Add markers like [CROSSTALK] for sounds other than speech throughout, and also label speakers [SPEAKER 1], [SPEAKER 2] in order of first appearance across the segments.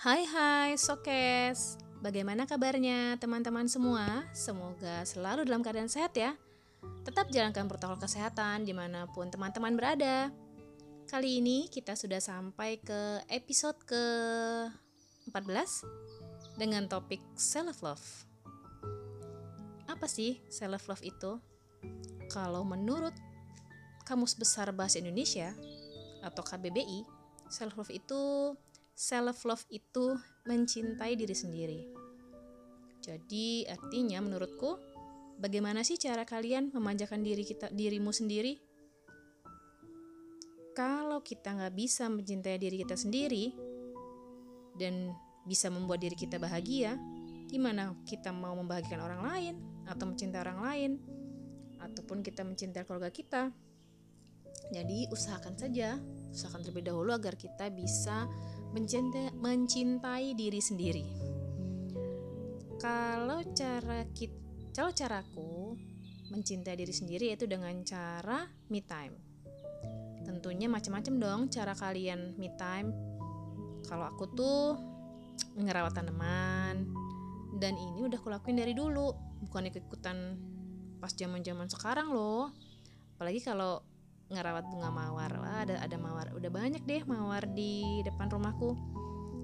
[SPEAKER 1] Hai hai Sokes Bagaimana kabarnya teman-teman semua? Semoga selalu dalam keadaan sehat ya Tetap jalankan protokol kesehatan di mana pun teman-teman berada Kali ini kita sudah sampai ke episode ke 14 Dengan topik self-love Apa sih self-love itu? Kalau menurut Kamus Besar Bahasa Indonesia atau KBBI, self-love itu self love itu mencintai diri sendiri. Jadi artinya menurutku bagaimana sih cara kalian memanjakan diri kita dirimu sendiri? Kalau kita nggak bisa mencintai diri kita sendiri dan bisa membuat diri kita bahagia, gimana kita mau membahagiakan orang lain atau mencintai orang lain ataupun kita mencintai keluarga kita? Jadi usahakan saja, usahakan terlebih dahulu agar kita bisa mencintai, mencintai diri sendiri. Kalau cara kita, kalau caraku mencintai diri sendiri yaitu dengan cara me time. Tentunya macam-macam dong cara kalian me time. Kalau aku tuh ngerawat tanaman dan ini udah kulakuin dari dulu, bukan ikut-ikutan pas zaman-zaman sekarang loh. Apalagi kalau ngerawat bunga mawar. Wah, ada ada mawar. Udah banyak deh mawar di depan rumahku.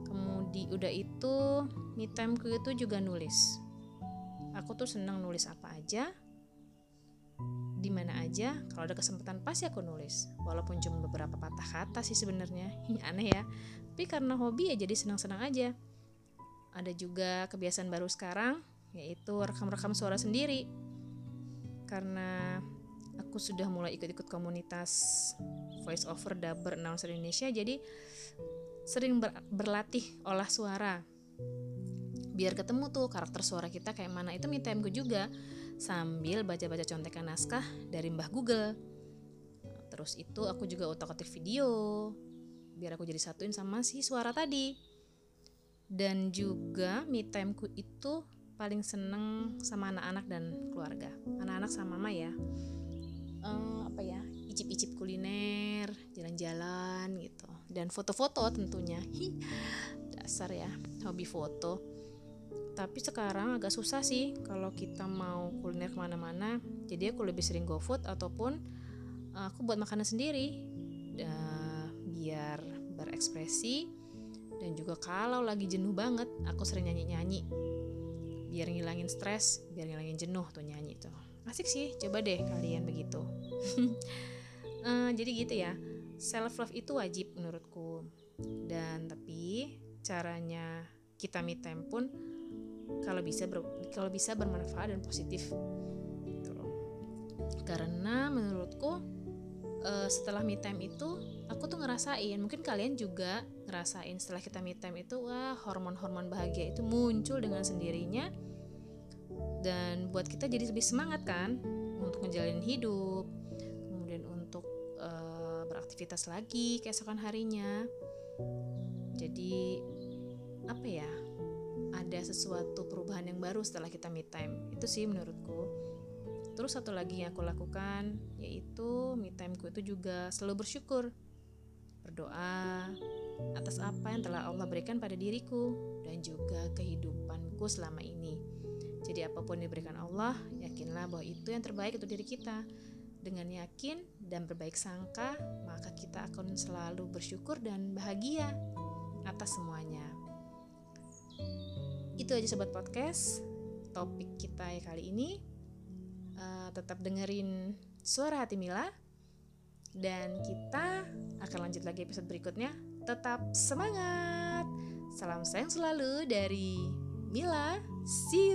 [SPEAKER 1] Kemudian udah itu me timeku itu juga nulis. Aku tuh senang nulis apa aja di mana aja. Kalau ada kesempatan pasti aku nulis. Walaupun cuma beberapa patah kata sih sebenarnya. [LAUGHS] Aneh ya. Tapi karena hobi ya jadi senang-senang aja. Ada juga kebiasaan baru sekarang yaitu rekam-rekam suara sendiri. Karena aku sudah mulai ikut-ikut komunitas voice over dubber announcer Indonesia jadi sering ber berlatih olah suara. Biar ketemu tuh karakter suara kita kayak mana itu me timeku juga. Sambil baca-baca contekan naskah dari Mbah Google. Terus itu aku juga otak-atik video biar aku jadi satuin sama si suara tadi. Dan juga me timeku itu paling seneng sama anak-anak dan keluarga. Anak-anak sama mama ya uh, apa ya icip-icip kuliner jalan-jalan gitu. Dan foto-foto tentunya. Hi, dasar ya hobi foto. Tapi sekarang agak susah sih kalau kita mau kuliner ke mana-mana. Jadi aku lebih sering go food ataupun uh, aku buat makanan sendiri. Uh, biar berekspresi. Dan juga kalau lagi jenuh banget aku sering nyanyi-nyanyi. Biar ngilangin stres biar ngilangin jenuh tuh nyanyi tuh asik sih coba deh kalian begitu. Uh, [LAUGHS] jadi gitu ya self love itu wajib menurutku. Dan tapi caranya kita me time pun kalau bisa ber, kalau bisa bermanfaat dan positif. Gitu karena menurutku uh, setelah me time itu aku tuh ngerasain mungkin kalian juga ngerasain setelah kita me time itu wah hormon-hormon bahagia itu muncul dengan sendirinya dan buat kita jadi lebih semangat kan? Untuk menjalin hidup kemudian untuk uh, beraktivitas lagi keesokan harinya. Jadi apa ya? Ada sesuatu perubahan yang baru setelah kita me time. Itu sih menurutku. Terus satu lagi yang aku lakukan yaitu me timeku itu juga selalu bersyukur. Berdoa atas apa yang telah Allah berikan pada diriku dan juga kehidupanku selama ini jadi apa pun diberikan Allah, yakinlah bahwa itu yang terbaik untuk diri kita. Dengan yakin dan berbaik sangka, maka kita akan selalu bersyukur dan bahagia atas semuanya. Itu aja sobat podcast, topik kita kali ini. Uh, tetap dengerin suara hati Mila dan kita akan lanjut lagi episode berikutnya. Tetap semangat. Salam sayang selalu dari Mila. See.